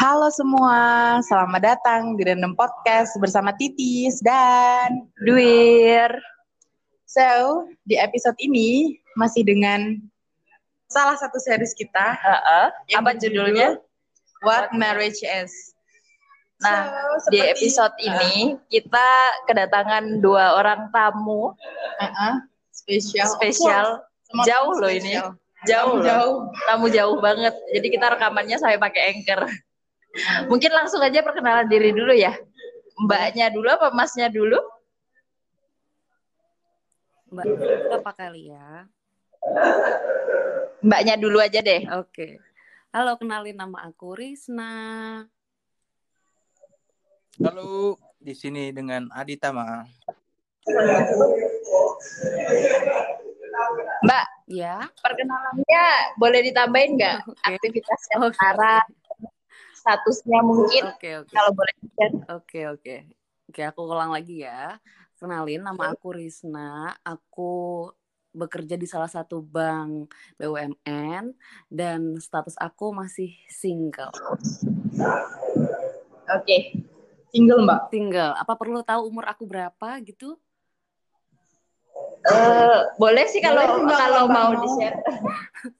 Halo semua, selamat datang di Random Podcast bersama Titis dan Dwir. So, di episode ini masih dengan salah satu series kita. Yang Apa judulnya? What Marriage Is. Nah, So, Di seperti- episode ini kita kedatangan dua orang tamu Uh-uh, spesial. spesial. Semua Jauh loh ini. Jauh loh. Jauh. Tamu jauh banget. Jadi kita rekamannya sampai pakai anchor. Mungkin langsung aja perkenalan diri dulu ya. Mbaknya dulu apa masnya dulu? Mbak, apa kali ya? Mbaknya dulu aja deh. Oke. Halo, kenalin nama aku Risna. Halo, di sini dengan Adita Ma. Mbak, Ya. perkenalannya boleh ditambahin nggak? Oke. Aktivitasnya Oke. sekarang, statusnya mungkin Oke, oke. kalau boleh. Oke, oke. Oke, aku ulang lagi ya. Kenalin nama aku Risna. Aku bekerja di salah satu bank BUMN dan status aku masih single. Oke. Single, Mbak. Single. Apa perlu tahu umur aku berapa gitu? Eh, boleh sih kalau Boleh kalau kalau Mbak mau mau. di share.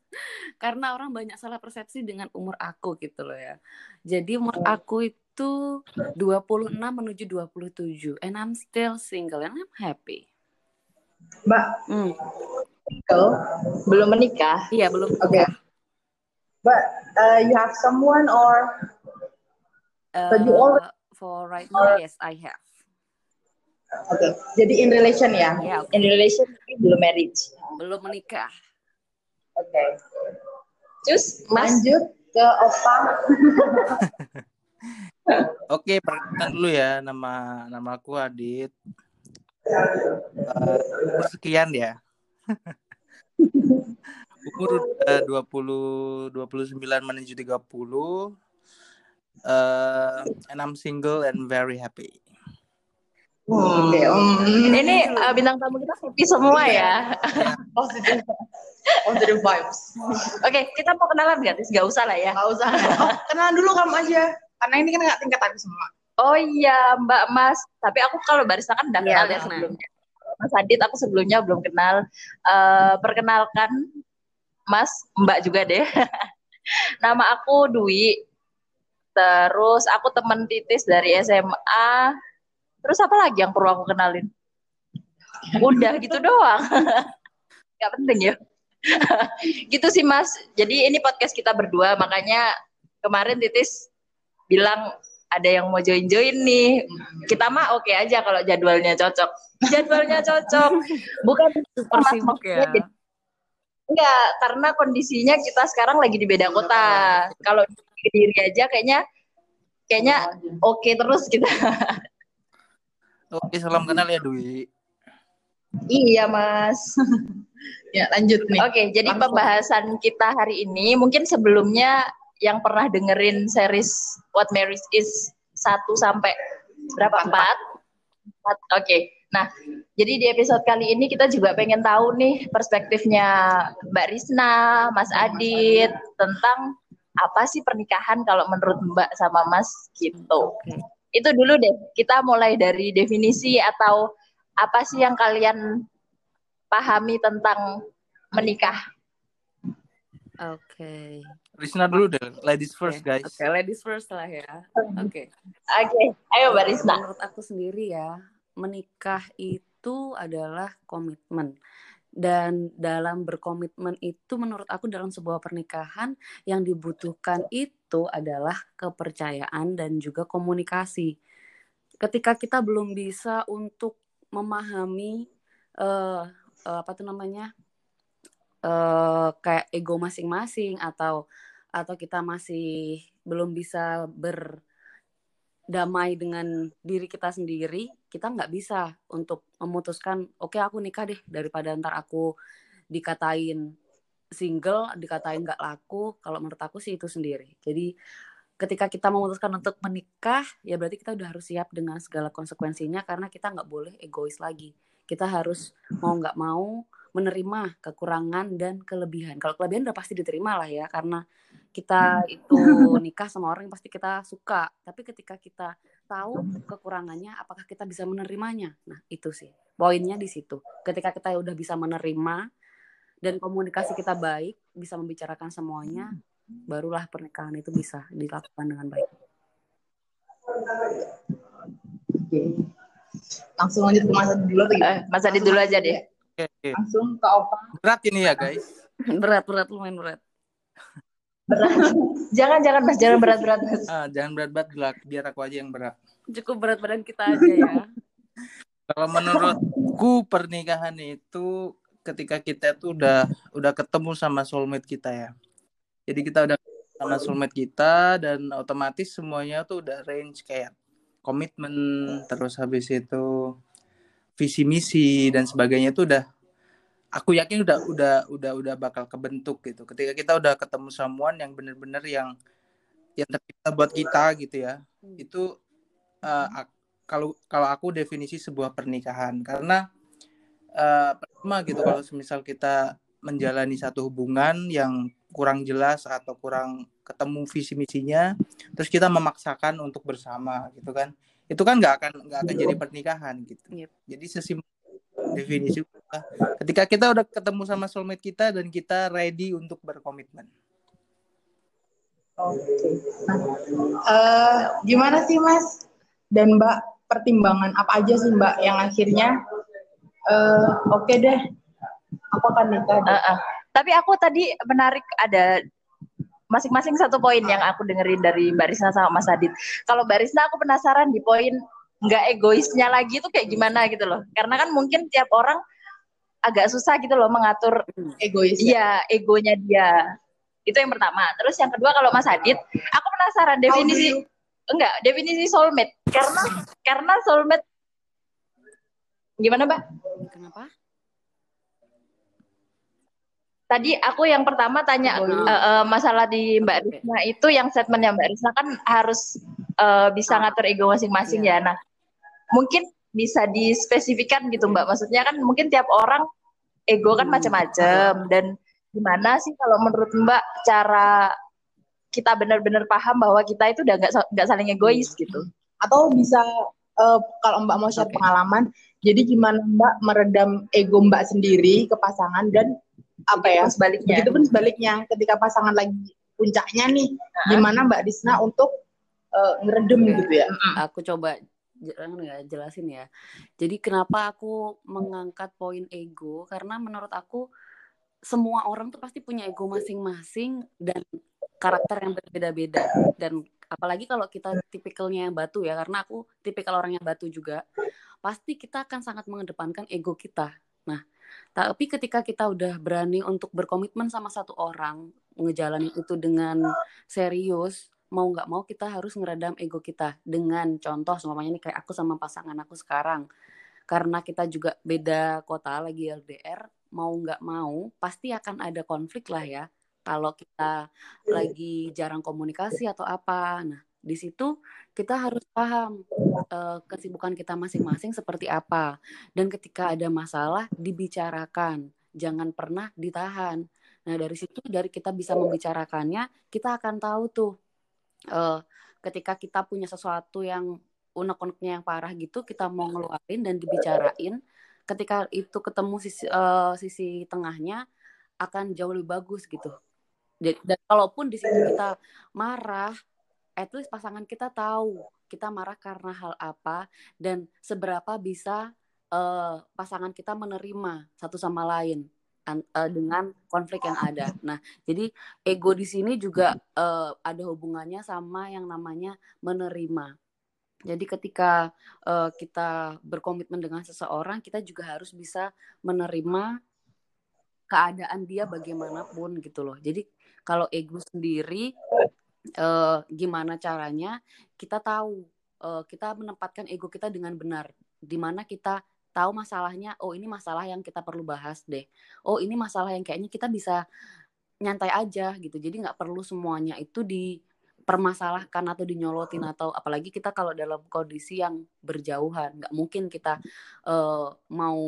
Karena orang banyak salah persepsi dengan umur aku gitu loh ya. Jadi umur aku itu 26 menuju 27 and I'm still single and I'm happy. Mbak, Hmm, single. Belum menikah. iya belum Oke. nikah. But uh, you have someone or But you Uh, already- for right now yes I have. Oke. Jadi in relation ya. Ya, oke. In relation belum marriage. belum menikah. Oke. Terus Mas Lanjut ke Opa. Oke, perkenalkan dulu ya nama nama aku Adit. Eh, umur sekian ya. umur udah 20 29 menuju 30. Eh, and I'm single and very happy. Oke. mm. ini uh, bintang tamu kita happy semua ya. positive positive vibes. Oke, kita mau kenalan nggak? Tis? Nggak usah lah ya. Nggak usah. Oh, kenalan dulu kamu aja. Karena ini kan nggak tingkat aku semua. Oh iya, Mbak Mas. Tapi aku kalau barista kan udah Iya, kenal ya kenal. sebelumnya. Mas Adit aku sebelumnya belum kenal. Eh, perkenalkan Mas, Mbak juga deh. Nama aku Dwi. Terus aku temen Titis dari SMA. Terus apa lagi yang perlu aku kenalin? Udah gitu doang. Gak penting ya. gitu sih Mas. Jadi ini podcast kita berdua, makanya kemarin Titis bilang ada yang mau join-join nih. Kita mah oke aja kalau jadwalnya cocok. Jadwalnya cocok. Bukan Super sibuk ya. jadi- enggak, karena kondisinya kita sekarang lagi di beda kota. Kalau di Kediri aja kayaknya kayaknya oke terus kita. Oke, salam kenal ya Dwi. iya, Mas. Ya, lanjut nih. Oke, jadi Langsung. pembahasan kita hari ini mungkin sebelumnya yang pernah dengerin series What Marriage Is 1 sampai berapa? Empat. 4? Oke. Nah, jadi di episode kali ini kita juga pengen tahu nih perspektifnya Mbak Risna, Mas Adit tentang apa sih pernikahan kalau menurut Mbak sama Mas gitu. Oke. Itu dulu deh. Kita mulai dari definisi atau apa sih yang kalian pahami tentang menikah? Oke. Risna dulu deh, ladies first Oke, guys. Oke, ladies first lah ya. Oke. Oke, ayo Mbak Risna. Menurut aku sendiri ya, menikah itu adalah komitmen. Dan dalam berkomitmen itu menurut aku dalam sebuah pernikahan yang dibutuhkan itu adalah kepercayaan dan juga komunikasi. Ketika kita belum bisa untuk memahami eh eh, apa tuh namanya? eh kayak ego masing-masing atau atau kita masih belum bisa berdamai dengan diri kita sendiri, kita nggak bisa untuk memutuskan, oke aku nikah deh daripada ntar aku dikatain single, dikatain nggak laku. Kalau menurut aku sih itu sendiri. Jadi ketika kita memutuskan untuk menikah, ya berarti kita udah harus siap dengan segala konsekuensinya karena kita nggak boleh egois lagi. Kita harus mau nggak mau menerima kekurangan dan kelebihan. Kalau kelebihan udah pasti diterima lah ya, karena kita itu nikah sama orang yang pasti kita suka tapi ketika kita tahu kekurangannya apakah kita bisa menerimanya nah itu sih poinnya di situ ketika kita udah bisa menerima dan komunikasi kita baik bisa membicarakan semuanya barulah pernikahan itu bisa dilakukan dengan baik Oke. Langsung lanjut ke masa dulu? Eh, Mas Adit dulu aja deh. Oke, oke. Langsung ke Opa. Berat ini ya guys. berat berat lumayan berat Berat. jangan jangan Mas, jangan berat-berat Mas. Ah, jangan berat-berat gelak, biar aku aja yang berat. cukup berat badan kita aja ya Kalau menurutku pernikahan itu ketika kita tuh udah udah ketemu sama soulmate kita ya. Jadi kita udah sama soulmate kita dan otomatis semuanya tuh udah range kayak komitmen terus habis itu visi misi dan sebagainya tuh udah aku yakin udah udah udah udah bakal kebentuk gitu. Ketika kita udah ketemu someone yang bener-bener yang yang tercipta buat kita gitu ya. Itu eh, ak- kalau kalau aku definisi sebuah pernikahan karena eh, pertama gitu kalau misal kita menjalani satu hubungan yang kurang jelas atau kurang ketemu visi misinya terus kita memaksakan untuk bersama gitu kan itu kan nggak akan nggak akan jadi pernikahan gitu Yep. jadi sesimpel definisi ketika kita udah ketemu sama soulmate kita dan kita ready untuk berkomitmen Oke. Nah, eh, gimana sih Mas dan Mbak pertimbangan apa aja sih Mbak yang akhirnya eh, oke deh aku akan nikah deh. Eh, eh. Tapi aku tadi menarik ada masing-masing satu poin yang aku dengerin dari Mbak Risna sama Mas Adit. Kalau Mbak Risna aku penasaran di poin nggak egoisnya lagi itu kayak gimana gitu loh. Karena kan mungkin tiap orang agak susah gitu loh mengatur egois. ya. iya egonya dia. Itu yang pertama. Terus yang kedua kalau Mas Adit, aku penasaran definisi enggak definisi soulmate karena karena soulmate gimana Mbak? kenapa Tadi aku yang pertama tanya Oh, eh, eh, masalah di Mbak Oke. Risma itu yang statementnya Mbak Risma kan harus eh, bisa ngatur ego masing-masing Iya. ya. Nah, mungkin bisa dispesifikan gitu Mbak. Maksudnya kan mungkin tiap orang ego kan Hmm. macam-macam dan gimana sih kalau menurut Mbak cara kita benar-benar paham bahwa kita itu udah nggak nggak saling egois gitu. Atau bisa eh, kalau Mbak mau share Oke. pengalaman, jadi gimana Mbak meredam ego Mbak sendiri ke pasangan dan apa ya? Sebaliknya. Begitupun sebaliknya ketika pasangan lagi puncaknya nih, gimana Mbak Disna untuk eh, ngeredem Oke. gitu ya? aku coba ya, jelasin ya. Jadi kenapa aku mengangkat poin ego? Karena menurut aku semua orang tuh pasti punya ego masing-masing dan karakter yang berbeda-beda. Dan apalagi kalau kita tipikalnya yang batu ya, karena aku tipikal orang yang batu juga, pasti kita akan sangat mengedepankan ego kita. Nah, tapi ketika kita udah berani untuk berkomitmen sama satu orang, ngejalanin itu dengan serius, mau nggak mau kita harus ngeredam ego kita dengan contoh semuanya nih kayak aku sama pasangan aku sekarang karena kita juga beda kota lagi LDR mau nggak mau pasti akan ada konflik lah ya kalau kita lagi jarang komunikasi atau apa. Nah di situ kita harus paham eh, kesibukan kita masing-masing seperti apa. Dan ketika ada masalah dibicarakan. Jangan pernah ditahan. Nah dari situ dari kita bisa membicarakannya kita akan tahu tuh eh, ketika kita punya sesuatu yang unek-uneknya yang parah gitu kita mau ngeluarin dan dibicarain. Ketika itu ketemu sisi eh, sisi tengahnya akan jauh lebih bagus gitu dan kalaupun di situ kita marah at least pasangan kita tahu kita marah karena hal apa dan seberapa bisa eh, pasangan kita menerima satu sama lain eh, dengan konflik yang ada nah jadi ego di sini juga eh, ada hubungannya sama yang namanya menerima. Jadi ketika eh, kita berkomitmen dengan seseorang, kita juga harus bisa menerima keadaan dia bagaimanapun gitu loh. Jadi kalau ego sendiri eh, gimana caranya kita tahu eh, kita menempatkan ego kita dengan benar. Di mana kita tahu masalahnya, oh ini masalah yang kita perlu bahas deh. Oh ini masalah yang kayaknya kita bisa nyantai aja gitu. Jadi nggak perlu semuanya itu dipermasalahkan atau dinyolotin atau apalagi kita kalau dalam kondisi yang berjauhan, nggak mungkin kita eh, mau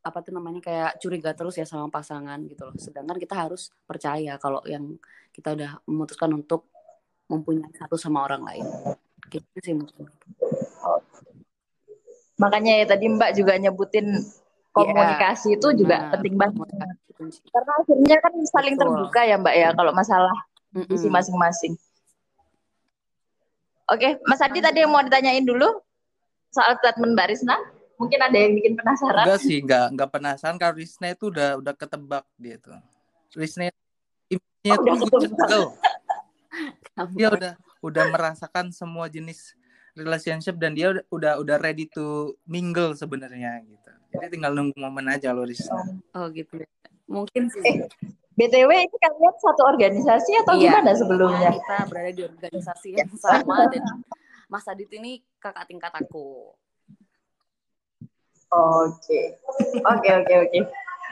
apa tuh namanya kayak curiga terus ya sama pasangan gitu loh. Sedangkan kita harus percaya kalau yang kita udah memutuskan untuk mempunyai satu sama orang lain. Gitu sih mungkin. Makanya ya tadi Mbak juga nyebutin komunikasi itu juga benar. penting banget. Karena akhirnya kan saling Betul. terbuka ya Mbak ya kalau masalah Mm-mm. isi masing-masing. Oke, Mas Adi tadi yang mau ditanyain dulu soal statement Mbak Risna. Mungkin ada yang bikin penasaran. Enggak sih, enggak enggak penasaran kalau Risna itu udah udah ketebak dia tuh. Risna image-nya Oh, udah tuh. Kamu- Dia udah udah merasakan semua jenis relationship dan dia udah udah, udah ready to mingle sebenarnya gitu. Jadi tinggal nunggu momen aja loh Risna. Oh gitu. ya. Mungkin sih. Eh, BTW ini kalian satu organisasi atau Iya. gimana sebelumnya? Kita berada di organisasi yang sama dan Mas Adit ini kakak tingkat aku. Oke, oke, oke, oke,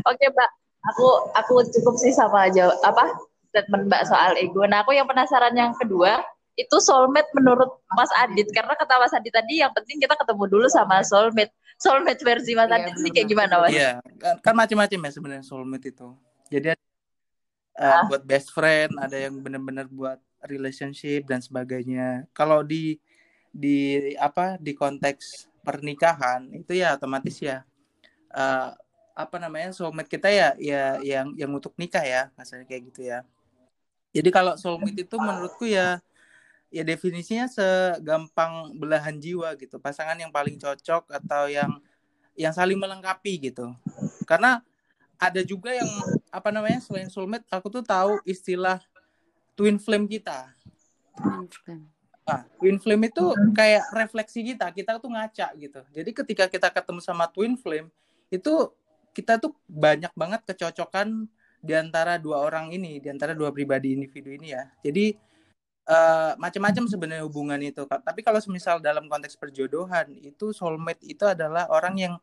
oke, Mbak. Aku aku cukup sih sama aja apa statement Mbak soal ego. Nah, aku yang penasaran yang kedua itu soulmate menurut Mas Adit karena kata Mas Adit tadi yang penting kita ketemu dulu sama soulmate. Soulmate versi Mas Iya, Adit ini kayak benar-benar. gimana, Mas? Iya, kan, kan macam-macam ya sebenarnya soulmate itu. Jadi ada uh, Ah. buat best friend, ada yang benar-benar buat relationship dan sebagainya. Kalau di di apa di konteks pernikahan itu ya otomatis ya uh, apa namanya soulmate kita ya ya yang yang untuk nikah ya, maksudnya kayak gitu ya. Jadi kalau soulmate itu menurutku ya ya definisinya segampang belahan jiwa gitu pasangan yang paling cocok atau yang yang saling melengkapi gitu. Karena ada juga yang apa namanya selain soulmate aku tuh tahu istilah twin flame kita nah twin flame itu kayak refleksi kita kita tuh ngaca gitu jadi ketika kita ketemu sama twin flame itu kita tuh banyak banget kecocokan di antara dua orang ini di antara dua pribadi individu ini ya jadi eh, macam-macam sebenarnya hubungan itu. Tapi kalau misal dalam konteks perjodohan itu soulmate itu adalah orang yang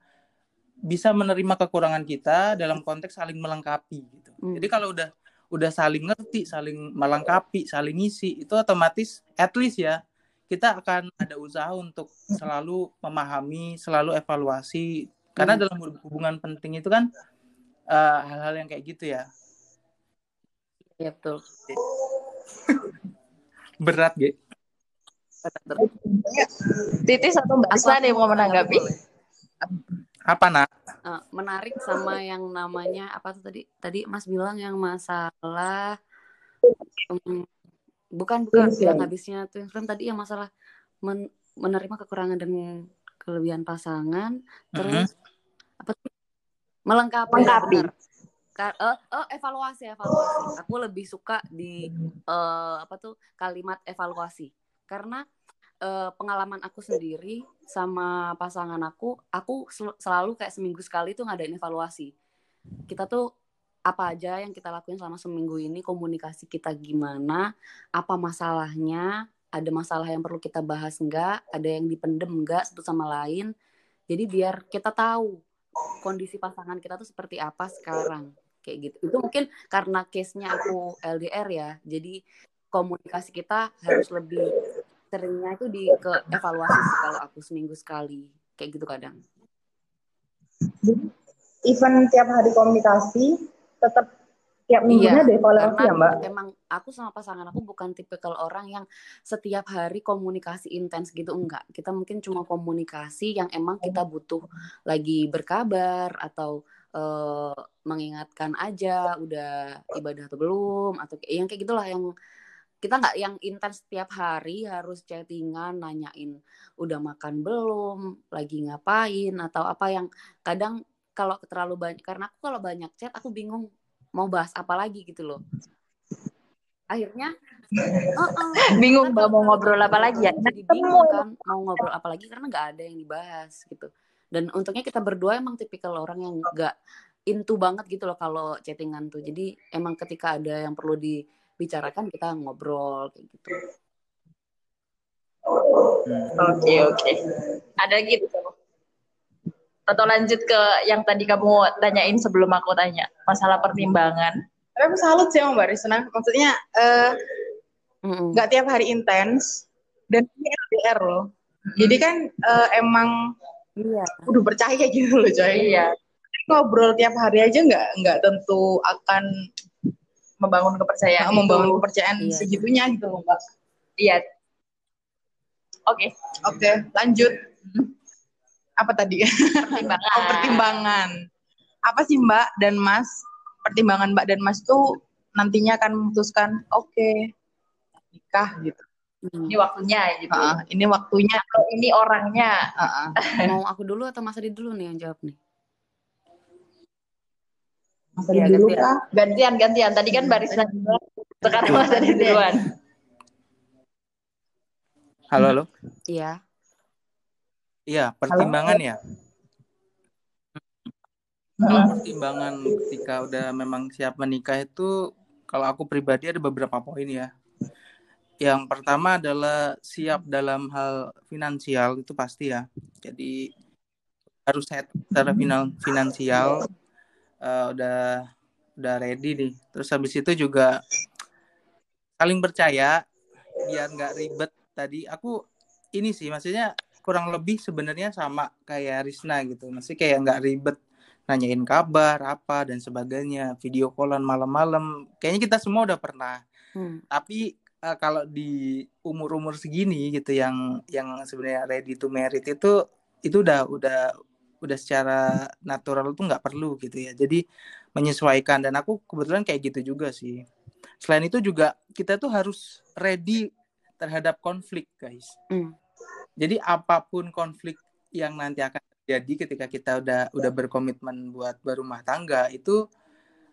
bisa menerima kekurangan kita dalam konteks saling melengkapi gitu. Hmm. Jadi kalau udah udah saling ngerti, saling melengkapi, saling ngisi, itu otomatis at least ya kita akan ada usaha untuk selalu memahami, selalu evaluasi. Karena Hmm. dalam hubungan penting itu kan eh, hal-hal yang kayak gitu ya. Iya betul. Berat, Ge. Titis atau Mbak nih mau menanggapi? Apa, Nak? Eh, menarik sama yang namanya apa tuh tadi? Tadi Mas bilang yang masalah em, bukan bukan Twin yang flame. habisnya twin flame tadi yang masalah men- menerima kekurangan dan kelebihan pasangan terus apa tuh? melengkapi, Melengkapi. eh, eh, evaluasi evaluasi aku lebih suka di eh, apa tuh kalimat evaluasi karena eh, pengalaman aku sendiri sama pasangan aku aku sel- selalu kayak seminggu sekali tuh ngadain evaluasi. Kita tuh apa aja yang kita lakuin selama seminggu ini komunikasi kita gimana apa masalahnya ada masalah yang perlu kita bahas enggak ada yang dipendem enggak satu sama lain. Jadi biar kita tahu kondisi pasangan kita tuh seperti apa sekarang kayak gitu. Itu mungkin karena case-nya aku LDR ya jadi komunikasi kita harus lebih seringnya itu di ke evaluasi sih kalau aku seminggu sekali kayak gitu kadang Even tiap hari komunikasi, tetap tiap minggunya ada evaluasi karena ya Mbak? emang aku sama pasangan aku bukan tipikal orang yang setiap hari komunikasi intens gitu enggak kita mungkin cuma komunikasi yang emang kita butuh lagi berkabar atau eh, mengingatkan aja udah ibadah atau belum atau yang kayak gitulah yang kita nggak yang intens setiap hari harus chattingan nanyain udah makan belum? Lagi ngapain? Atau apa yang kadang kalau terlalu banyak karena aku kalau banyak chat aku bingung mau bahas apa lagi gitu loh. Akhirnya uh-uh, Bingung Ntar Mbak mau ngobrol apa lagi ya? jadi bingung kan mau ngobrol apa lagi karena nggak ada yang dibahas gitu. Dan untungnya kita berdua emang tipikal orang yang nggak into banget gitu loh kalau chattingan tuh. Jadi emang ketika ada yang perlu dibicarakan kita ngobrol kayak gitu Oke, oke. Ada gitu. Atau lanjut ke yang tadi kamu tanyain sebelum aku tanya, masalah pertimbangan. Tapi aku salut sih sama Mbak Risna. Maksudnya eh, nggak tiap hari intens dan ini LDR loh. Jadi kan eh, emang iya udah percaya gitu loh coy. Iya. ngobrol tiap hari aja nggak nggak tentu akan membangun kepercayaan uh, membangun itu. kepercayaan Iya. segitunya gitu loh mbak. Iya. Oke, Oke lanjut. Apa tadi? pertimbangan. Oh, pertimbangan. Apa sih Mbak dan Mas? Pertimbangan Mbak dan Mas tuh nantinya akan memutuskan, oke, nikah gitu. Hmm. Ini waktunya gitu. Heeh, ini waktunya. Kalau ini orangnya. Heeh. Mau aku dulu atau Mas Adi dulu nih yang jawab nih? Mas Adi dulu gantian. kah? Gantian, gantian. Tadi kan barisnya duluan. Sekarang Mas Adi duluan. Halo, halo. Iya. Iya, pertimbangan ya. Kalau pertimbangan ketika udah memang siap menikah itu, kalau aku pribadi ada beberapa poin ya. Yang pertama adalah siap dalam hal finansial itu pasti ya. Jadi harus set secara final, finansial eh, udah udah ready nih. Terus habis itu juga saling percaya biar nggak ribet. Tadi aku ini sih maksudnya kurang lebih sebenarnya sama kayak Risna gitu. Masih kayak nggak ribet nanyain kabar apa dan sebagainya, video callan malam-malam. Kayaknya kita semua udah pernah. Hmm. Tapi eh, kalau di umur-umur segini gitu yang yang sebenarnya ready to married itu itu udah udah udah secara natural tuh nggak perlu gitu ya. Jadi menyesuaikan dan aku kebetulan kayak gitu juga sih. Selain itu juga kita tuh harus ready terhadap konflik, guys. Hmm. Jadi apa pun konflik yang nanti akan terjadi ketika kita udah udah berkomitmen buat berumah tangga itu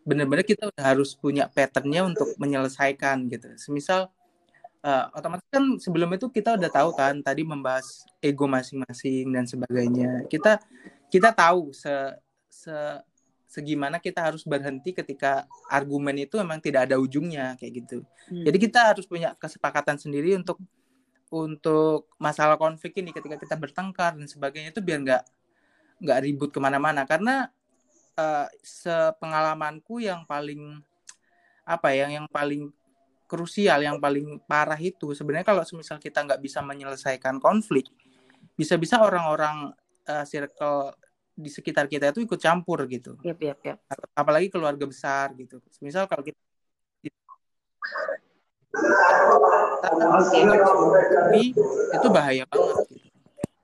benar-benar kita udah harus punya patternnya untuk menyelesaikan gitu. Semisal eh, otomatis kan sebelum itu kita udah tahu kan tadi membahas ego masing-masing dan sebagainya. Kita kita tahu se, se segimana kita harus berhenti ketika argumen itu memang tidak ada ujungnya kayak gitu. Hmm. Jadi kita harus punya kesepakatan sendiri untuk untuk masalah konflik ini ketika kita bertengkar dan sebagainya itu biar nggak nggak ribut ke mana-mana karena eh, sepengalamanku yang paling apa ya yang paling krusial yang paling parah itu sebenarnya kalau semisal kita nggak bisa menyelesaikan konflik bisa-bisa orang-orang eh, circle di sekitar kita itu ikut campur gitu Yap, yap, yap. apalagi keluarga besar gitu misal kalau kita tapi itu bahaya banget gitu.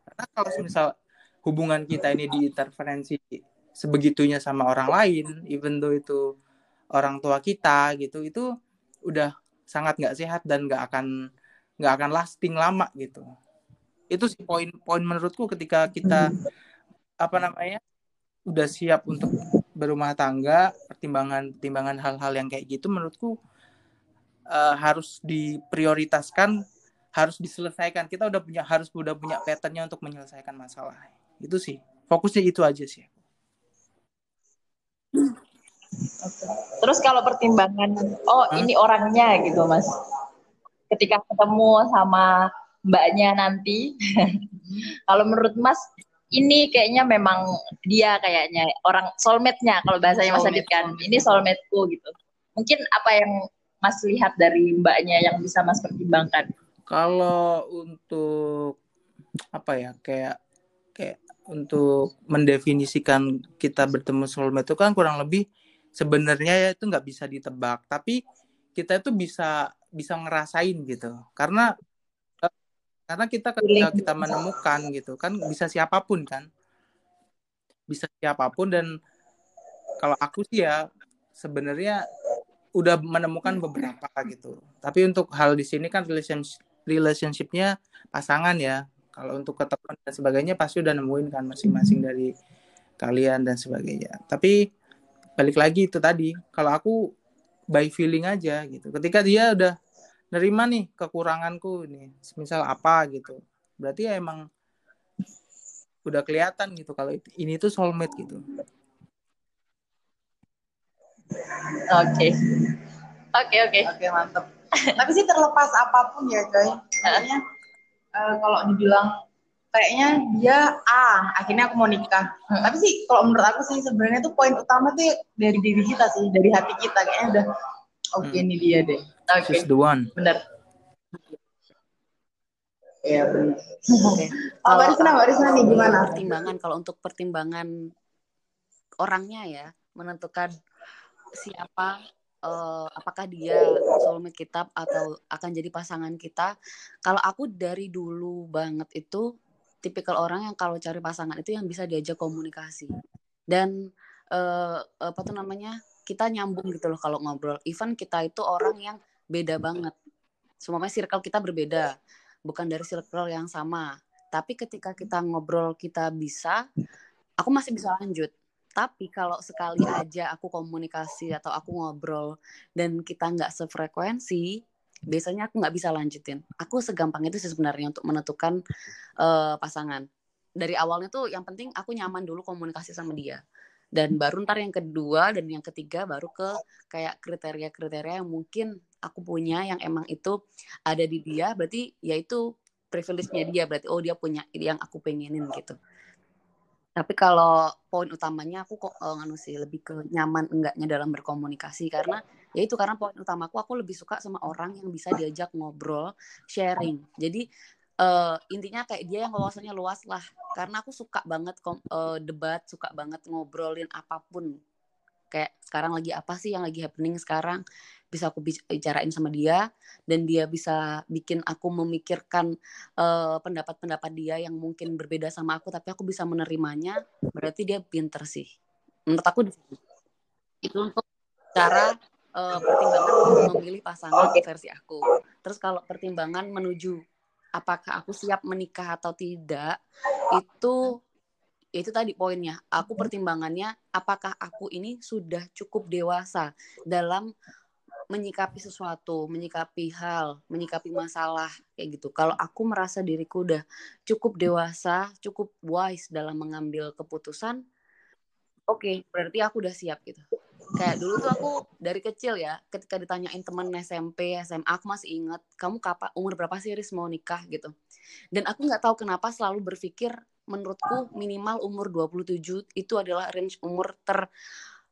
karena kalau misal hubungan kita ini diinterferensi sebegitunya sama orang lain even though itu orang tua kita gitu itu udah sangat nggak sehat dan nggak akan nggak akan lasting lama gitu itu sih poin-poin menurutku ketika kita apa namanya udah siap untuk berumah tangga pertimbangan pertimbangan hal-hal yang kayak gitu menurutku eh, harus diprioritaskan harus diselesaikan kita udah punya harus udah punya patternnya untuk menyelesaikan masalah itu sih fokusnya itu aja sih Terus kalau pertimbangan, oh Hah? ini orangnya gitu mas. Ketika ketemu sama mbaknya nanti, kalau menurut mas ini kayaknya memang dia kayaknya orang soulmate-nya kalau bahasanya mas Adit kan. Ini soulmate-ku gitu. Mungkin apa yang mas lihat dari mbaknya yang bisa mas pertimbangkan? kalau untuk apa ya kayak kayak untuk mendefinisikan kita bertemu soulmate itu kan kurang lebih sebenarnya ya itu nggak bisa ditebak tapi kita itu bisa bisa ngerasain gitu karena karena kita ketika kita menemukan gitu kan bisa siapa pun kan? Bisa siapa pun dan kalau aku sih ya sebenarnya udah menemukan beberapa gitu. Tapi untuk hal di sini kan relationship relationshipnya pasangan ya. Kalau untuk ketemu dan sebagainya pasti udah nemuin kan masing-masing dari kalian dan sebagainya. Tapi balik lagi itu tadi kalau aku by feeling aja gitu. Ketika dia udah nerima nih kekuranganku nih misal apa gitu berarti ya emang udah kelihatan gitu kalau ini tuh soulmate gitu Oke, oke oke. Oke mantep. Tapi sih terlepas apa pun ya coy. Makanya eh, kalau dibilang kayaknya dia A, akhirnya aku mau nikah. Tapi sih kalau menurut aku sih sebenarnya tuh poin utama tuh dari diri kita sih, dari hati kita kayaknya udah oke Hmm. ini dia deh. Oke, she's the one benar. Iya benar. Oke. Oh, nih gimana? Pertimbangan kalau untuk pertimbangan orangnya ya menentukan siapa uh, apakah dia soulmate kita atau akan jadi pasangan kita. Kalau aku dari dulu banget itu tipikal orang yang kalau cari pasangan itu yang bisa diajak komunikasi dan uh, apa tuh namanya kita nyambung gitu loh kalau ngobrol. Even kita itu orang yang beda banget. Semuanya circle kita berbeda, bukan dari circle yang sama. Tapi ketika kita ngobrol kita bisa, aku masih bisa lanjut tapi kalau sekali aja aku komunikasi atau aku ngobrol dan kita nggak sefrekuensi, biasanya aku nggak bisa lanjutin. Aku segampang itu sih sebenarnya untuk menentukan uh, pasangan. Dari awalnya tuh yang penting aku nyaman dulu komunikasi sama dia. Dan baru ntar yang kedua dan yang ketiga baru ke kayak kriteria-kriteria yang mungkin aku punya yang emang itu ada di dia. Berarti yaitu privilege-nya dia. Berarti oh dia punya yang aku pengenin gitu. Tapi kalau poin utamanya aku kok uh, nganu sih lebih ke nyaman enggaknya dalam berkomunikasi karena ya itu karena poin utamaku aku lebih suka sama orang yang bisa diajak ngobrol, sharing. Jadi uh, intinya kayak dia yang wawasannya luas lah. Karena aku suka banget uh, debat, suka banget ngobrolin apa pun. Kayak sekarang lagi apa sih yang lagi happening sekarang? bisa aku bicarain sama dia dan dia bisa bikin aku memikirkan pendapat eh, pendapat-pendapat dia yang mungkin berbeda sama aku tapi aku bisa menerimanya berarti dia pinter sih. Menurut aku itu untuk cara uh, pertimbangan memilih pasangan versi aku. Terus kalau pertimbangan menuju apakah aku siap menikah atau tidak itu itu tadi poinnya aku pertimbangannya apakah aku ini sudah cukup dewasa dalam menyikapi sesuatu, menyikapi hal, menyikapi masalah kayak gitu. Kalau aku merasa diriku udah cukup dewasa, cukup wise dalam mengambil keputusan, oke, okay, berarti aku udah siap gitu. Kayak dulu tuh aku dari kecil ya, ketika ditanyain teman SMP, SMA, aku masih ingat, kamu kapan umur berapa sih Riz mau nikah gitu. Dan aku nggak tahu kenapa selalu berpikir menurutku minimal umur 27 itu adalah range umur ter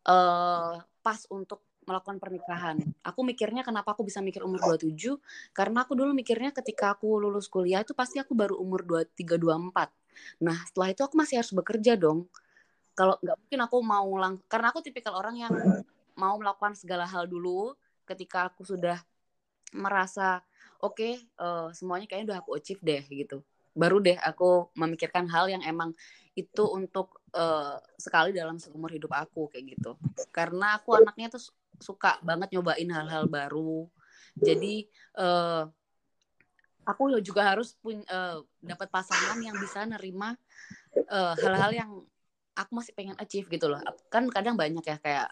uh, pas untuk melakukan pernikahan. Aku mikirnya kenapa aku bisa mikir umur 27 karena aku dulu mikirnya ketika aku lulus kuliah itu pasti aku baru umur 23 24. Nah, setelah itu aku masih harus bekerja dong. Kalau nggak mungkin aku mau lang karena aku tipikal orang yang mau melakukan segala hal dulu ketika aku sudah merasa oke okay, uh, eh, semuanya kayaknya udah aku achieve deh gitu. Baru deh aku memikirkan hal yang emang itu untuk uh, sekali dalam seumur hidup aku kayak gitu. Karena aku anaknya tuh suka banget nyobain hal-hal baru jadi uh, aku juga harus pun uh, dapat pasangan yang bisa nerima hal eh, hal-hal yang aku masih pengen achieve gitu loh. Kan kadang banyak ya kayak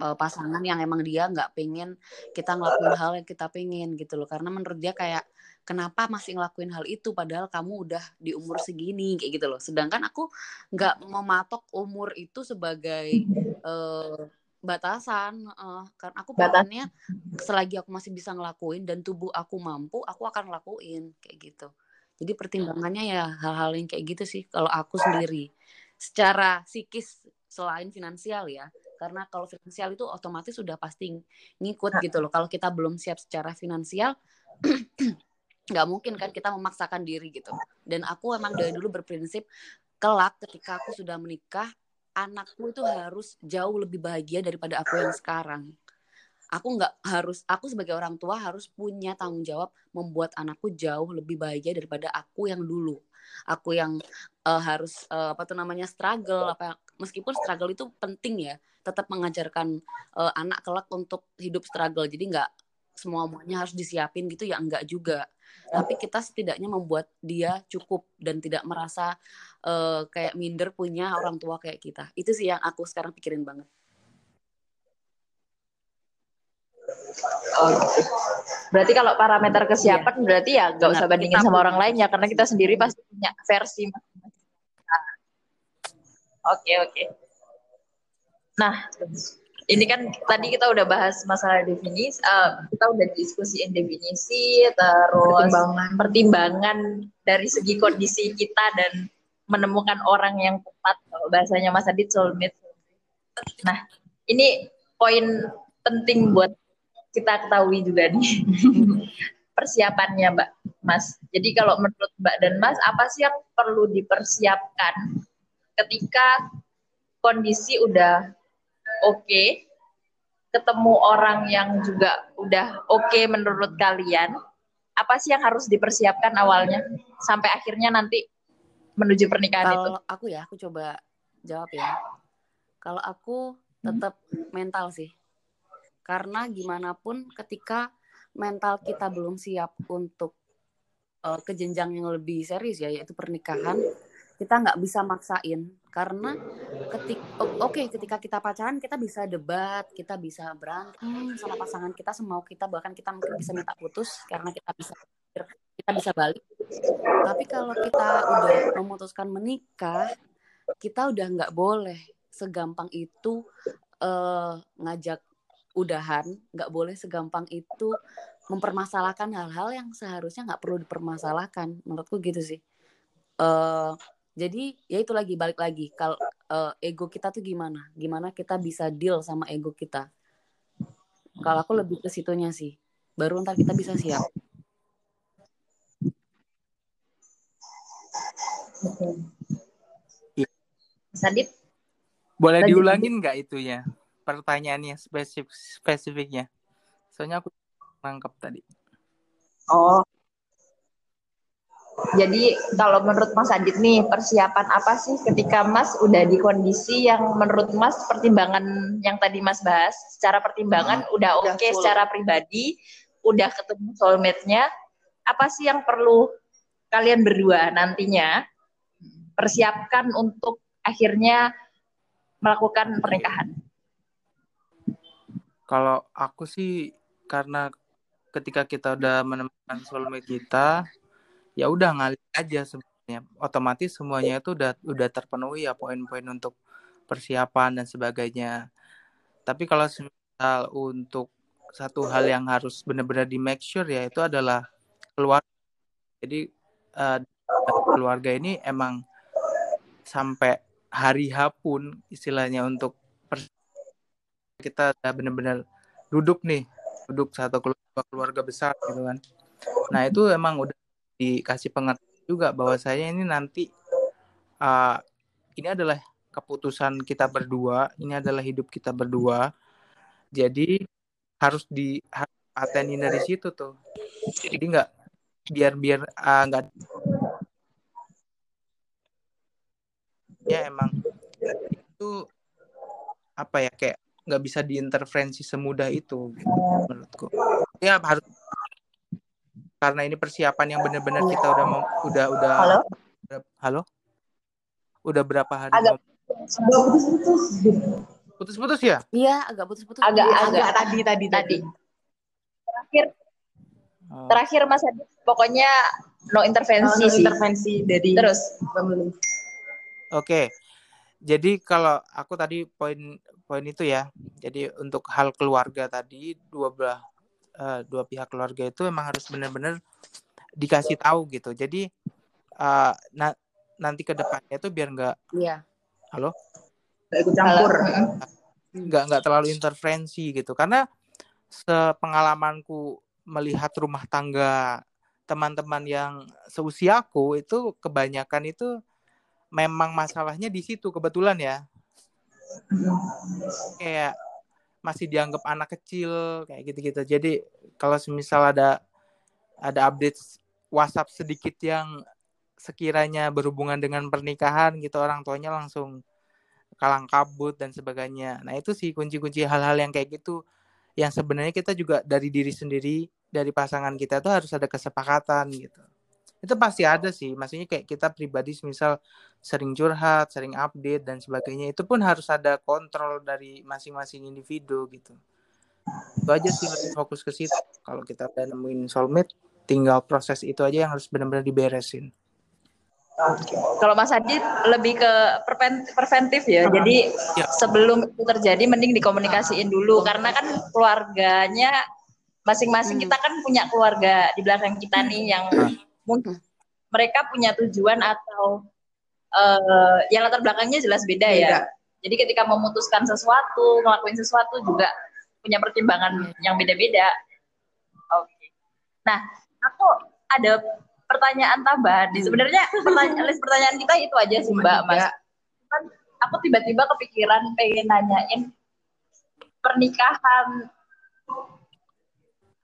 uh, pasangan yang emang dia nggak pengen kita ngelakuin hal yang kita pengen gitu loh. Karena menurut dia kayak kenapa masih ngelakuin hal itu padahal kamu udah di umur segini kayak gitu loh. Sedangkan aku nggak mematok umur itu sebagai uh, batasan uh, karena aku pengennya selagi aku masih bisa ngelakuin dan tubuh aku mampu aku akan lakuin kayak gitu. Jadi pertimbangannya ya hal-hal yang kayak gitu sih kalau aku sendiri secara psikis selain finansial ya karena kalau finansial itu otomatis sudah pasti ngikut gitu loh kalau kita belum siap secara finansial nggak mungkin kan kita memaksakan diri gitu dan aku emang dari dulu berprinsip kelak ketika aku sudah menikah anakku itu harus jauh lebih bahagia daripada aku yang sekarang. Aku nggak harus, aku sebagai orang tua harus punya tanggung jawab membuat anakku jauh lebih bahagia daripada aku yang dulu. Aku yang uh, harus uh, apa tuh namanya struggle, apa meskipun struggle itu penting ya, tetap mengajarkan uh, anak kelak untuk hidup struggle. Jadi nggak semuanya harus disiapin gitu ya enggak juga. Tapi kita setidaknya membuat dia cukup dan tidak merasa uh, kayak minder punya orang tua kayak kita. Itu sih yang aku sekarang pikirin banget Oh, berarti kalau parameter kesiapan iya. berarti ya nggak usah bandingin sama orang lain ya karena kita sendiri pasti punya versi Oke oke. Nah, ini kan tadi kita udah bahas masalah definisi, uh, kita udah diskusiin definisi, terus pertimbangan. pertimbangan dari segi kondisi kita dan menemukan orang yang tepat, kalau bahasanya Mas Adit soulmate. Nah, ini poin penting buat kita ketahui juga nih persiapannya, Mbak Mas. Jadi kalau menurut Mbak dan Mas, apa sih yang perlu dipersiapkan ketika kondisi udah oke, ketemu orang yang juga udah oke menurut kalian, apa sih yang harus dipersiapkan awalnya sampai akhirnya nanti menuju pernikahan itu? Kalau aku ya, aku coba jawab ya. Kalau aku tetap mental sih. Karena gimana pun ketika mental kita belum siap untuk uh, ke jenjang yang lebih serius ya, yaitu pernikahan, kita nggak bisa maksain. Karena ketik oke okay, ketika kita pacaran kita bisa debat, kita bisa berantem sama pasangan kita semau kita bahkan kita mungkin bisa minta putus karena kita bisa kita bisa balik. Tapi kalau kita udah memutuskan menikah, kita udah nggak boleh segampang itu uh, ngajak udahan, nggak boleh segampang itu mempermasalahkan hal-hal yang seharusnya nggak perlu dipermasalahkan. Menurutku gitu sih. Uh, jadi ya itu lagi balik lagi kalau uh, ego kita tuh gimana? Gimana kita bisa deal sama ego kita? Kalau aku lebih ke situnya sih. Baru ntar kita bisa siap. Sadip? Boleh diulangin nggak itu ya pertanyaannya spesifik spesifiknya? Soalnya aku nangkep tadi. Oh, jadi kalau menurut Mas Adit nih persiapan apa sih ketika Mas udah di kondisi yang menurut Mas pertimbangan yang tadi Mas bahas secara pertimbangan hmm, udah oke okay secara pribadi, udah ketemu soulmate-nya, apa sih yang perlu kalian berdua nantinya persiapkan untuk akhirnya melakukan pernikahan? Kalau aku sih karena ketika kita udah menemukan soulmate kita, ya udah ngalir aja sebenarnya. Otomatis semuanya itu udah udah terpenuhi ya poin-poin untuk persiapan dan sebagainya. Tapi kalau misal untuk satu hal yang harus benar-benar di make sure ya itu adalah keluarga. Jadi uh, keluarga ini emang sampai hari H pun istilahnya untuk kita benar-benar duduk nih duduk satu keluarga, keluarga besar gitu kan nah itu emang udah dikasih pengertian juga bahwa saya ini nanti uh, ini adalah keputusan kita berdua, ini adalah hidup kita berdua. Jadi harus di patenin dari situ tuh. Jadi nggak biar biar nggak uh, ya emang itu apa ya kayak nggak bisa diintervensi semudah itu gitu, menurutku. Ya harus karena ini persiapan yang benar-benar iya. kita udah mau udah udah halo? Halo? Udah berapa hari agak putus-putus. Putus-putus ya? Iya agak putus-putus. Agak ya, agak. tadi tadi tadi. Terakhir. Oh. terakhir mas Adi. Pokoknya no intervensi no sih. intervensi dari terus. Oke. Okay. jadi kalau aku tadi poin poin itu ya jadi untuk hal keluarga tadi dua belah uh, dua pihak keluarga itu memang harus benar-benar dikasih tahu gitu. Jadi uh, na nanti ke depannya itu biar nggak Iya. Halo? ikut campur. Nggak nggak terlalu intervensi gitu. Karena sepengalamanku melihat rumah tangga teman-teman yang seusiaku itu kebanyakan itu memang masalahnya di situ kebetulan ya. Kayak masih dianggap anak kecil kayak gitu-gitu. Jadi kalau semisal ada ada update WhatsApp sedikit yang sekiranya berhubungan dengan pernikahan gitu orang tuanya langsung kalang kabut dan sebagainya. Nah, itu sih kunci-kunci hal-hal yang kayak gitu yang sebenarnya kita juga dari diri sendiri, dari pasangan kita tuh harus ada kesepakatan gitu itu pasti ada sih maksudnya kayak kita pribadi misal sering curhat sering update dan sebagainya itu pun harus ada kontrol dari masing-masing individu gitu itu aja sih lebih fokus ke situ kalau kita udah nemuin soulmate tinggal proses itu aja yang harus benar-benar diberesin Kalau Mas Adit lebih ke preventif ya. Jadi ya. sebelum itu terjadi mending dikomunikasiin dulu karena kan keluarganya masing-masing hmm. kita kan punya keluarga di belakang kita nih yang mungkin mereka punya tujuan atau uh, yang latar belakangnya jelas beda, ya. beda ya. Jadi ketika memutuskan sesuatu, ngelakuin sesuatu juga punya pertimbangan yang beda-beda. Oke. Okay. Nah, aku ada pertanyaan tambahan. Hmm. Sebenarnya pertanyaan list pertanyaan kita itu aja sih Mbak Mas. Aku tiba-tiba kepikiran pengen nanyain pernikahan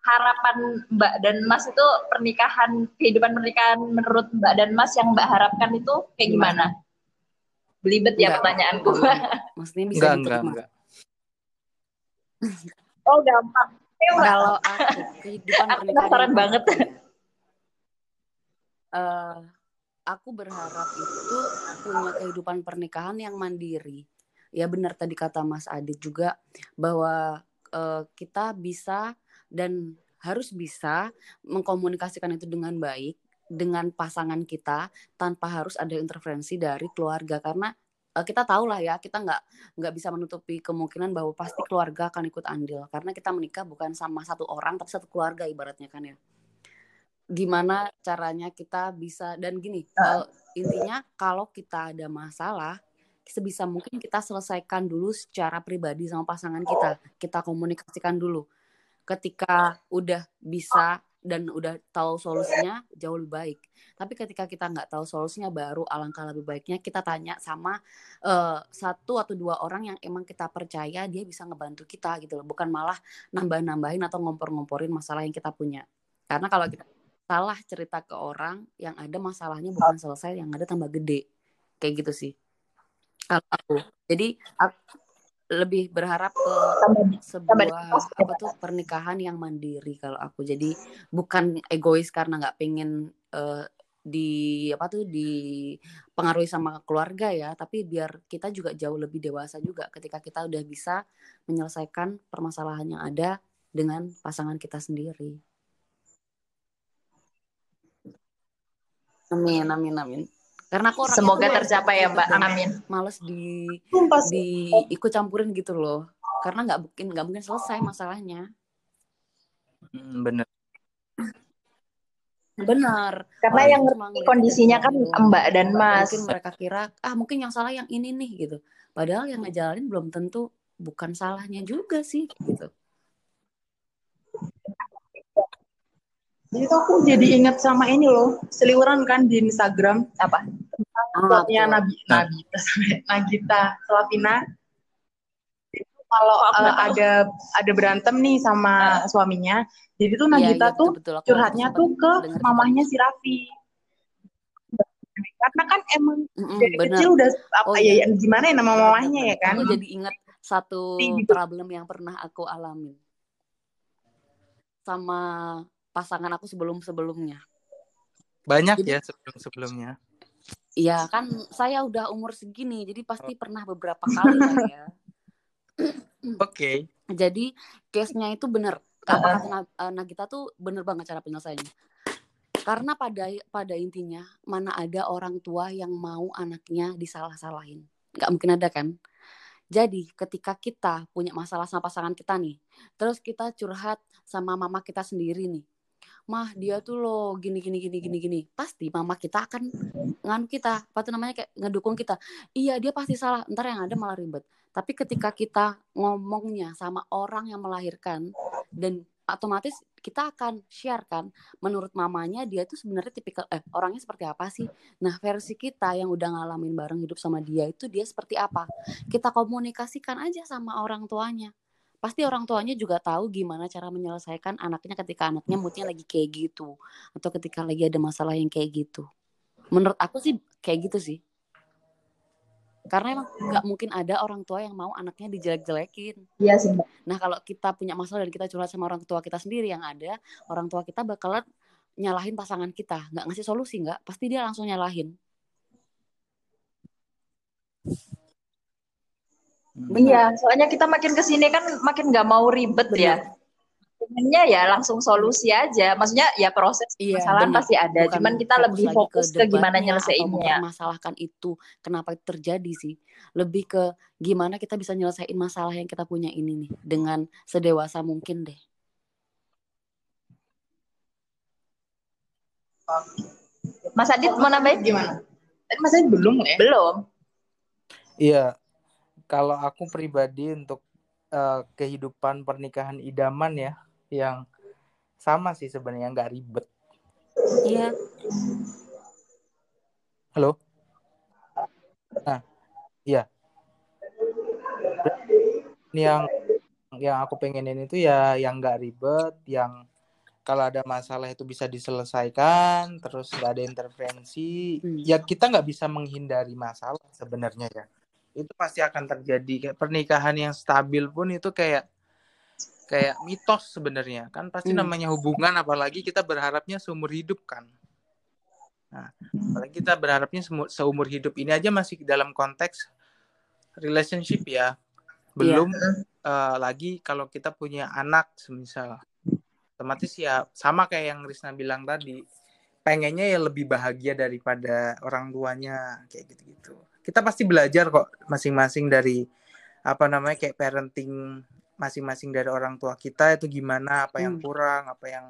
harapan Mbak dan Mas itu pernikahan kehidupan pernikahan menurut Mbak dan Mas yang Mbak harapkan itu kayak gimana? Belibet ya pertanyaanku. Maksudnya bisa Enggak, enggak, diterima. enggak. oh gampang. Kalau aku kehidupan Aku pernikahan banget. aku, eh, aku berharap itu punya kehidupan pernikahan yang mandiri. Ya benar tadi kata Mas Adit juga bahwa eh, kita bisa dan harus bisa mengkomunikasikan itu dengan baik dengan pasangan kita tanpa harus ada intervensi dari keluarga. Karena eh, kita tahu lah ya kita nggak nggak bisa menutupi kemungkinan bahwa pasti keluarga akan ikut andil. Karena kita menikah bukan sama satu orang tapi satu keluarga ibaratnya kan ya. Gimana caranya kita bisa dan gini eh, intinya kalau kita ada masalah sebisa mungkin kita selesaikan dulu secara pribadi sama pasangan kita. Kita komunikasikan dulu ketika udah bisa dan udah tahu solusinya jauh lebih baik. Tapi ketika kita nggak tahu solusinya baru alangkah lebih baiknya kita tanya sama eh, satu atau dua orang yang emang kita percaya dia bisa ngebantu kita gitu loh. Bukan malah nambah-nambahin atau ngompor-ngomporin masalah yang kita punya. Karena kalau kita salah cerita ke orang yang ada masalahnya bukan selesai yang ada tambah gede. Kayak gitu sih. Kalau aku. Jadi aku lebih berharap ke sebuah apa tuh pernikahan yang mandiri kalau aku. Jadi bukan egois karena nggak pengen eh, di apa tuh dipengaruhi sama keluarga ya. Tapi biar kita juga jauh lebih dewasa juga ketika kita udah bisa menyelesaikan permasalahan yang ada dengan pasangan kita sendiri. Amin amin amin karena aku Semoga tuh tercapai ya Mbak. Amin. males di Sumpah di ikut campurin gitu loh karena nggak mungkin nggak mungkin selesai masalahnya Hmm, bener. benar Karena Orang yang ngerti kondisinya dari kan. Mbak dan Mas. mungkin mereka kira ah mungkin yang salah yang ini nih gitu padahal yang ngejalanin belum tentu bukan salahnya juga sih gitu Jadi tuh aku jadi ingat sama ini loh, seliweran kan di Instagram Apa? ah, quote-nya betul. Nabi Nagita Slavina itu kalau Oh, tahu. ada ada berantem nih sama suaminya jadi tuh Iya, Nagita iya, tuh betul-betul. Aku curhatnya tuh ke denger mamahnya si Raffi karena kan emang Mm-mm, dari bener. kecil udah apa Oh, ya, ya, gimana ya nama mamahnya ya kan Aku jadi ingat satu gitu. problem yang pernah aku alamin sama pasangan aku sebelum-sebelumnya. Banyak Jadi- ya sebelum-sebelumnya. Iya kan saya udah umur segini, jadi pasti pernah beberapa kali lah ya. Oke. Jadi case-nya itu bener. Apa kata Na- eh, Nagita tuh bener banget cara penyelesaiannya. Karena pada pada intinya mana ada orang tua yang mau anaknya disalah-salahin. Gak mungkin ada kan? Jadi ketika kita punya masalah sama pasangan kita nih, terus kita curhat sama mama kita sendiri nih. Mah dia tuh loh gini gini gini gini gini. Pasti mama kita akan nganu kita, apa tuh namanya kayak ngedukung kita. Iya dia pasti salah, ntar yang ada malah ribet. Tapi ketika kita ngomongnya sama orang yang melahirkan dan otomatis kita akan share kan menurut mamanya dia tuh sebenarnya tipikal eh orangnya seperti apa sih nah versi kita yang udah ngalamin bareng hidup sama dia itu dia seperti apa kita komunikasikan aja sama orang tuanya pasti orang tuanya juga tahu gimana cara menyelesaikan anaknya ketika anaknya moodnya lagi kayak gitu atau ketika lagi ada masalah yang kayak gitu. Menurut aku sih kayak gitu sih. Karena emang nggak mungkin ada orang tua yang mau anaknya dijelek-jelekin. Iya sih. Nah, kalau kita punya masalah dan kita curhat sama orang tua kita sendiri yang ada, orang tua kita bakalan nyalahin pasangan kita, nggak ngasih solusi nggak, pasti dia langsung nyalahin. Hmm. Iya, soalnya kita makin ke sini kan makin nggak mau ribet ya. Pengennya ya langsung solusi aja. Maksudnya ya proses Iya, kesalahan benar. pasti ada. Bukan Cuman kita fokus lebih fokus ke, gimana debatnya Atau nyelesainnya. mempermasalahkan itu, kenapa itu terjadi sih. Lebih ke gimana kita bisa nyelesain masalah yang kita punya ini nih dengan sedewasa mungkin deh. Mas Adit mau nambahin? gimana tadi mas Adit belum ya Belum. Iya. Kalau aku pribadi untuk eh, kehidupan pernikahan idaman ya, yang sama sih sebenarnya nggak ribet. Iya. Halo. Nah, iya. yang yang aku pengenin itu ya yang nggak ribet yang kalau ada masalah itu bisa diselesaikan terus nggak ada intervensi Hmm. ya kita nggak bisa menghindari masalah sebenarnya ya itu pasti akan terjadi. Kayak pernikahan yang stabil pun itu kayak kayak mitos sebenarnya. Kan pasti Hmm. namanya hubungan apalagi kita berharapnya seumur hidup kan. Nah apalagi kita berharapnya semu- seumur hidup ini aja masih dalam konteks relationship ya. Belum eh, lagi kalau kita punya anak semisal. Otomatis ya sama kayak yang Risna bilang tadi. Pengennya ya lebih bahagia daripada orang tuanya kayak gitu-gitu kita pasti belajar kok masing-masing dari apa namanya kayak parenting masing-masing dari orang tua kita itu gimana apa yang Hmm. kurang apa yang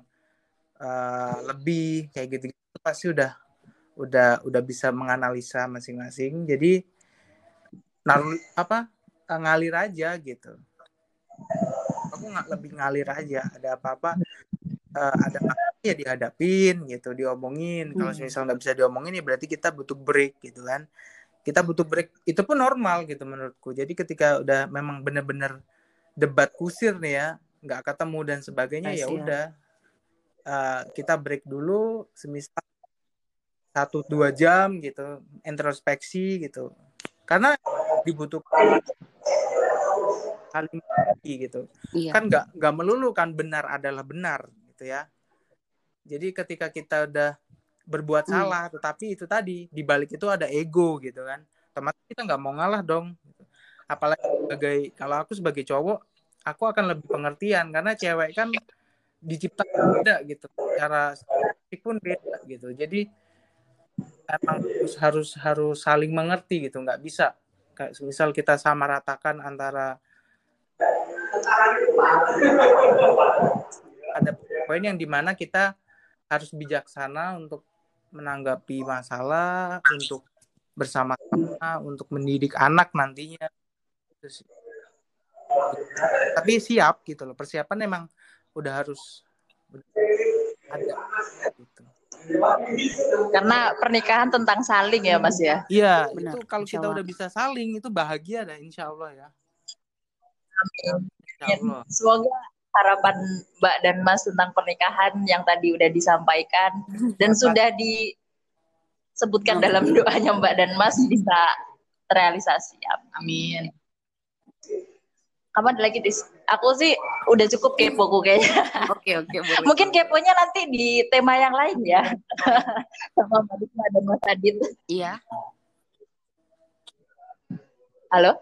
eh, lebih kayak gitu gitu pasti udah udah udah bisa menganalisa masing-masing. Jadi naruh apa eh, ngalir aja gitu. Aku nggak lebih ngalir aja. Ada apa-apa eh, ada apa ya dihadapin gitu diomongin. Kalau Hmm. misal nggak bisa diomongin ya berarti kita butuh break gitu kan kita butuh break. Itu pun normal gitu menurutku. Jadi ketika udah memang bener-bener debat kusir nih ya nggak ketemu dan sebagainya ya Kasihan. udah. Eh, kita break dulu semisal satu dua jam gitu introspeksi gitu. Karena dibutuhkan saling gitu. Iya. kan nggak nggak melulu kan benar adalah benar gitu ya. Jadi ketika kita udah berbuat Hmm. salah tetapi itu tadi di balik itu ada ego gitu kan otomatis kita nggak mau ngalah dong gitu. apalagi sebagai kalau aku sebagai cowok aku akan lebih pengertian karena cewek kan diciptakan beda gitu cara pun beda gitu jadi emang harus harus harus saling mengerti gitu nggak bisa kayak misal kita sama ratakan antara ada poin yang di mana kita harus bijaksana untuk menanggapi masalah untuk bersama-sama untuk mendidik anak nantinya. Gitu tapi siap gitu loh. Persiapan emang udah harus ada gitu. Karena pernikahan tentang saling ya Mas ya. iya itu kalau kita udah bisa saling itu bahagia dah insya Allah ya. Amin. insya Allah. Semoga harapan Mbak dan Mas tentang pernikahan yang tadi udah disampaikan dan sudah disebutkan dalam doanya Mbak dan Mas bisa terrealisasi. Amin. Kapan ada lagi Tis? Aku sih udah cukup kepo kayaknya. Oke oke boleh. Mungkin keponya nanti di tema yang lain ya. Sama Mbak Dikma dan Mas Adit. Iya. Halo?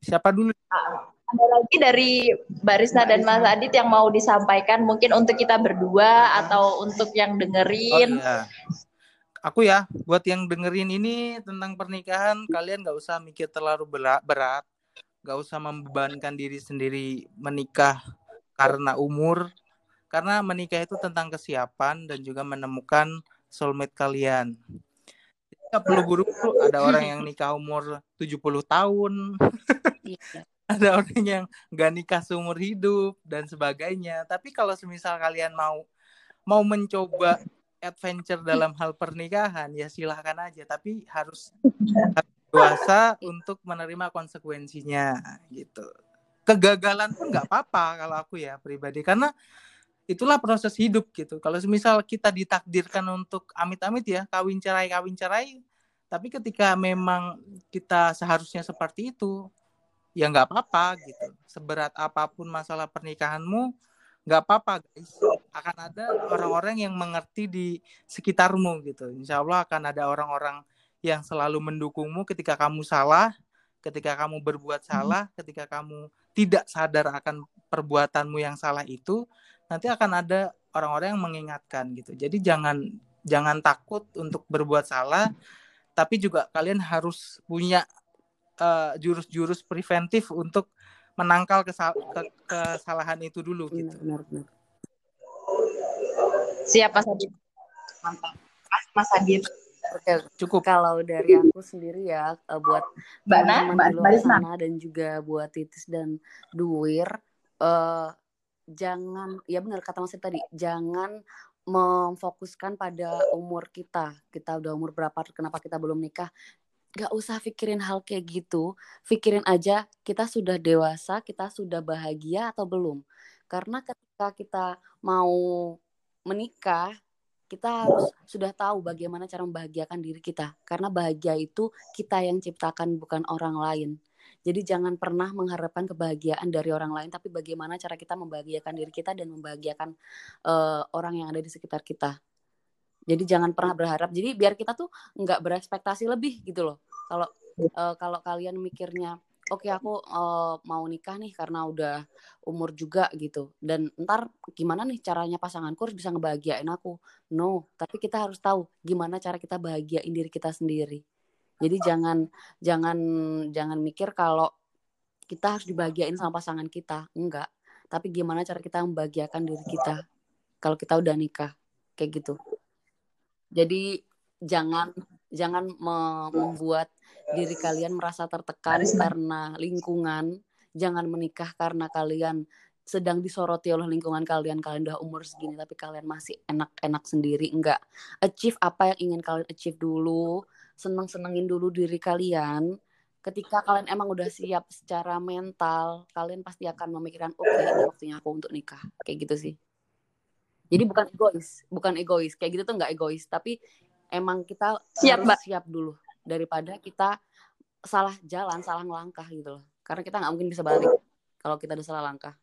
siapa dulu Ada lagi dari Barista dan Mas Adit yang mau disampaikan mungkin untuk kita berdua atau untuk yang Oh dengerin. iya. Aku ya, buat yang dengerin ini tentang pernikahan, kalian nggak usah mikir terlalu berat, nggak usah membebankan diri sendiri menikah karena umur, karena menikah itu tentang kesiapan dan juga menemukan soulmate kalian. Jadi nggak perlu buru-buru. Ada orang yang nikah umur 70 tahun, Iya. Ada orang yang nggak nikah seumur hidup dan sebagainya. Tapi kalau semisal kalian mau mau mencoba adventure dalam hal pernikahan ya silahkan aja. Tapi harus, harus dewasa untuk menerima konsekuensinya gitu. Kegagalan pun nggak apa-apa kalau aku ya pribadi karena itulah proses hidup gitu. Kalau semisal kita ditakdirkan untuk amit-amit ya kawin cerai kawin cerai, tapi ketika memang kita seharusnya seperti itu, ya nggak apa-apa gitu. Seberat apa pun masalah pernikahanmu, nggak apa-apa guys. Akan ada orang-orang yang mengerti di sekitarmu gitu. Insya Allah akan ada orang-orang yang selalu mendukungmu ketika kamu salah, ketika kamu berbuat salah, ketika kamu tidak sadar akan perbuatanmu yang salah itu, nanti akan ada orang-orang yang mengingatkan gitu. Jadi jangan jangan takut untuk berbuat salah, tapi juga kalian harus punya eh, jurus-jurus preventif untuk menangkal kesal- ke- kesalahan itu dulu gitu. Benar benar benar. Siap Mas Adit. Mantap. Mas, Mas Adit. Oke. Cukup. Kalau dari aku sendiri ya eh, buat Mbak Na, Mbak, sana dan juga buat Titis dan Duwir eh jangan ya benar kata Mas Adi tadi jangan memfokuskan pada umur kita kita udah umur berapa kenapa kita belum nikah gak usah pikirin hal kayak gitu. Pikirin aja kita sudah dewasa, kita sudah bahagia atau belum. Karena ketika kita mau menikah, kita harus sudah tahu bagaimana cara membahagiakan diri kita. Karena bahagia itu kita yang ciptakan bukan orang lain. Jadi jangan pernah mengharapkan kebahagiaan dari orang lain, tapi bagaimana cara kita membahagiakan diri kita dan membahagiakan uh, orang yang ada di sekitar kita. Jadi jangan pernah berharap. Jadi biar kita tuh nggak berekspektasi lebih gitu loh. Kalau uh, kalau kalian mikirnya, oke okay, aku uh, mau nikah nih karena udah umur juga gitu. Dan ntar gimana nih caranya pasanganku harus bisa ngebahagiain aku. No, tapi kita harus tahu gimana cara kita bahagiain diri kita sendiri. Jadi jangan jangan jangan mikir kalau kita harus dibahagiain sama pasangan kita. Enggak. Tapi gimana cara kita membahagiakan diri kita kalau kita udah nikah. Kayak gitu. Jadi jangan jangan membuat diri kalian merasa tertekan karena lingkungan. Jangan menikah karena kalian sedang disoroti oleh lingkungan kalian. Kalian udah umur segini tapi kalian masih enak-enak sendiri. Enggak achieve apa yang ingin kalian achieve dulu. Seneng-senengin dulu diri kalian. Ketika kalian emang udah siap secara mental, kalian pasti akan memikirkan, oke, okay, ini waktunya aku untuk nikah. Kayak gitu sih. Jadi bukan egois, bukan egois. Kayak gitu tuh nggak egois, tapi emang kita siap, harus siap dulu daripada kita salah jalan, salah langkah gitu loh. Karena kita nggak mungkin bisa balik kalau kita udah salah langkah.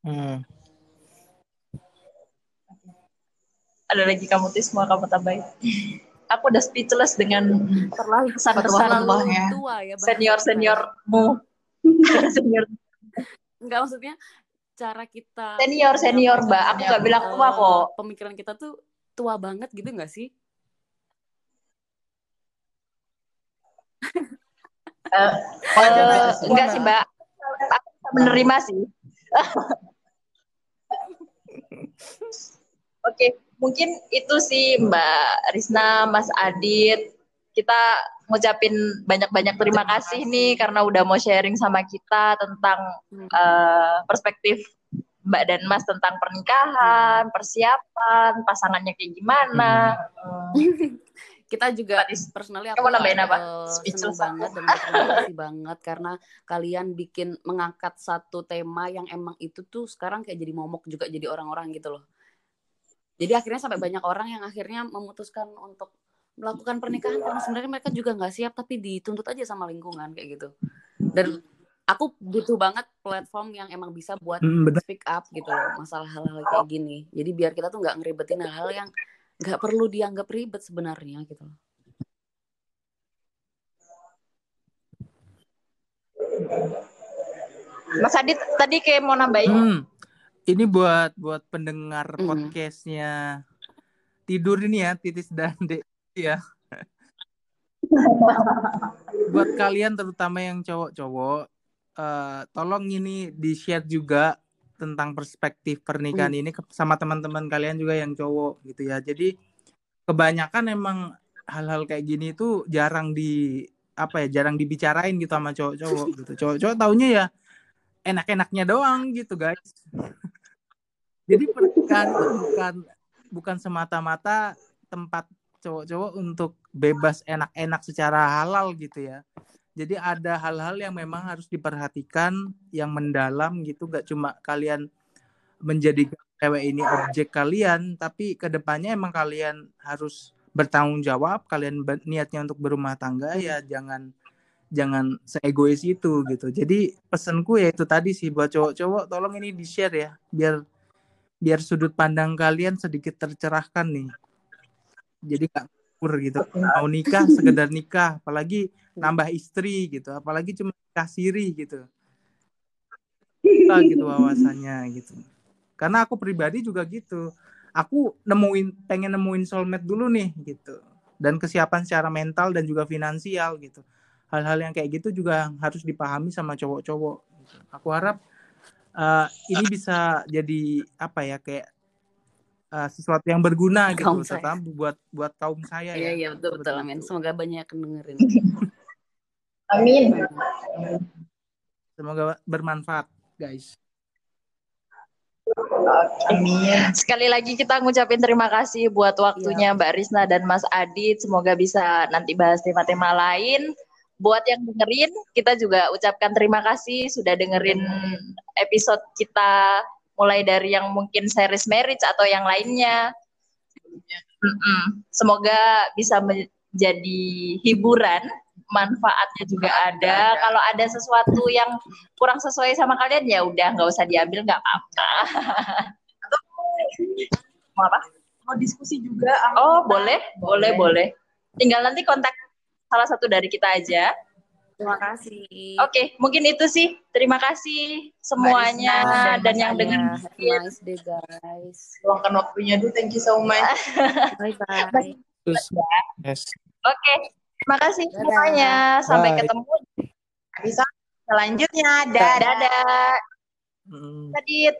Hmm. Ada lagi kamu tis mau kamu tambahin? Aku udah speechless dengan terlalu pesan-pesan ya. Senior seniormu. senior Enggak maksudnya cara kita senior senior mbak. aku nggak bilang tua kok. pemikiran kita tuh tua banget gitu nggak sih? Uh, uh, enggak sih mbak. Aku menerima sih. Oke mungkin itu sih mbak Risna Mas Adit. Kita ngucapin banyak-banyak terima kasih nih karena udah mau sharing sama kita tentang uh, perspektif Mbak dan Mas tentang pernikahan, hmm. persiapan, pasangannya kayak gimana. Hmm. kita juga personally aku nambahin apa? Seneng banget dan terima kasih banget karena kalian bikin mengangkat satu tema yang emang itu tuh sekarang kayak jadi momok juga jadi orang-orang gitu loh. Jadi akhirnya sampai banyak orang yang akhirnya memutuskan untuk melakukan pernikahan karena sebenarnya mereka juga nggak siap tapi dituntut aja sama lingkungan kayak gitu. Dan aku butuh banget platform yang emang bisa buat mm, speak up gitu loh masalah hal-hal kayak gini. Jadi biar kita tuh nggak ngeribetin hal-hal yang nggak perlu dianggap ribet sebenarnya gitu loh. Mas Adit tadi kayak mau nambahin. Hmm, ini buat buat pendengar mm. podcastnya tidur ini ya titis dan dek ya. Buat kalian terutama yang cowok-cowok, uh, tolong ini di-share juga tentang perspektif pernikahan hmm. ini sama teman-teman kalian juga yang cowok gitu ya. Jadi kebanyakan emang hal-hal kayak gini itu jarang di apa ya, jarang dibicarain gitu sama cowok-cowok gitu. Cowok-cowok taunya ya enak-enaknya doang gitu, guys. Jadi pernikahan bukan bukan semata-mata tempat cowok-cowok untuk bebas enak-enak secara halal gitu ya. Jadi ada hal-hal yang memang harus diperhatikan yang mendalam gitu, gak cuma kalian menjadi cewek ini objek kalian, tapi ke depannya emang kalian harus bertanggung jawab, kalian niatnya untuk berumah tangga ya jangan jangan seegois itu gitu. Jadi pesanku ya itu tadi sih buat cowok-cowok tolong ini di share ya biar biar sudut pandang kalian sedikit tercerahkan nih jadi gak kur gitu. Mau nikah sekedar nikah apalagi nambah istri gitu apalagi cuma nikah siri gitu. Kita gitu wawasannya gitu. Karena aku pribadi juga gitu. Aku nemuin pengen nemuin soulmate dulu nih gitu. Dan kesiapan secara mental dan juga finansial gitu. Hal-hal yang kayak gitu juga harus dipahami sama cowok-cowok gitu. aku harap uh, ini bisa jadi apa ya kayak uh, sesuatu yang berguna gitu kaum terutama buat buat kaum saya iya, ya. Iya betul betul amin. Semoga banyak yang dengerin. amin. Semoga bermanfaat guys. Amin. Sekali lagi kita ngucapin terima kasih buat waktunya Mbak Risna dan Mas Adit. Semoga bisa nanti bahas tema-tema lain. Buat yang dengerin, kita juga ucapkan terima kasih sudah dengerin episode kita mulai dari yang mungkin series marriage atau yang lainnya. Mm-mm. Semoga bisa menjadi hiburan, manfaatnya juga ada. Kalau ada sesuatu yang kurang sesuai sama kalian ya udah nggak usah diambil nggak apa-apa. Mau apa? Mau diskusi juga. Oh boleh, boleh, boleh. Tinggal nanti kontak salah satu dari kita aja. Terima kasih. Oke, mungkin itu sih. Terima kasih semuanya Risna dan yang dengan have a nice day guys. Luangkan waktunya dulu. Thank you so much. Bye bye. Terus, yes. Oke, terima kasih Dadah. semuanya. Sampai Bye. ketemu. Episode selanjutnya. Dadah. Dadah. Mm. Adit.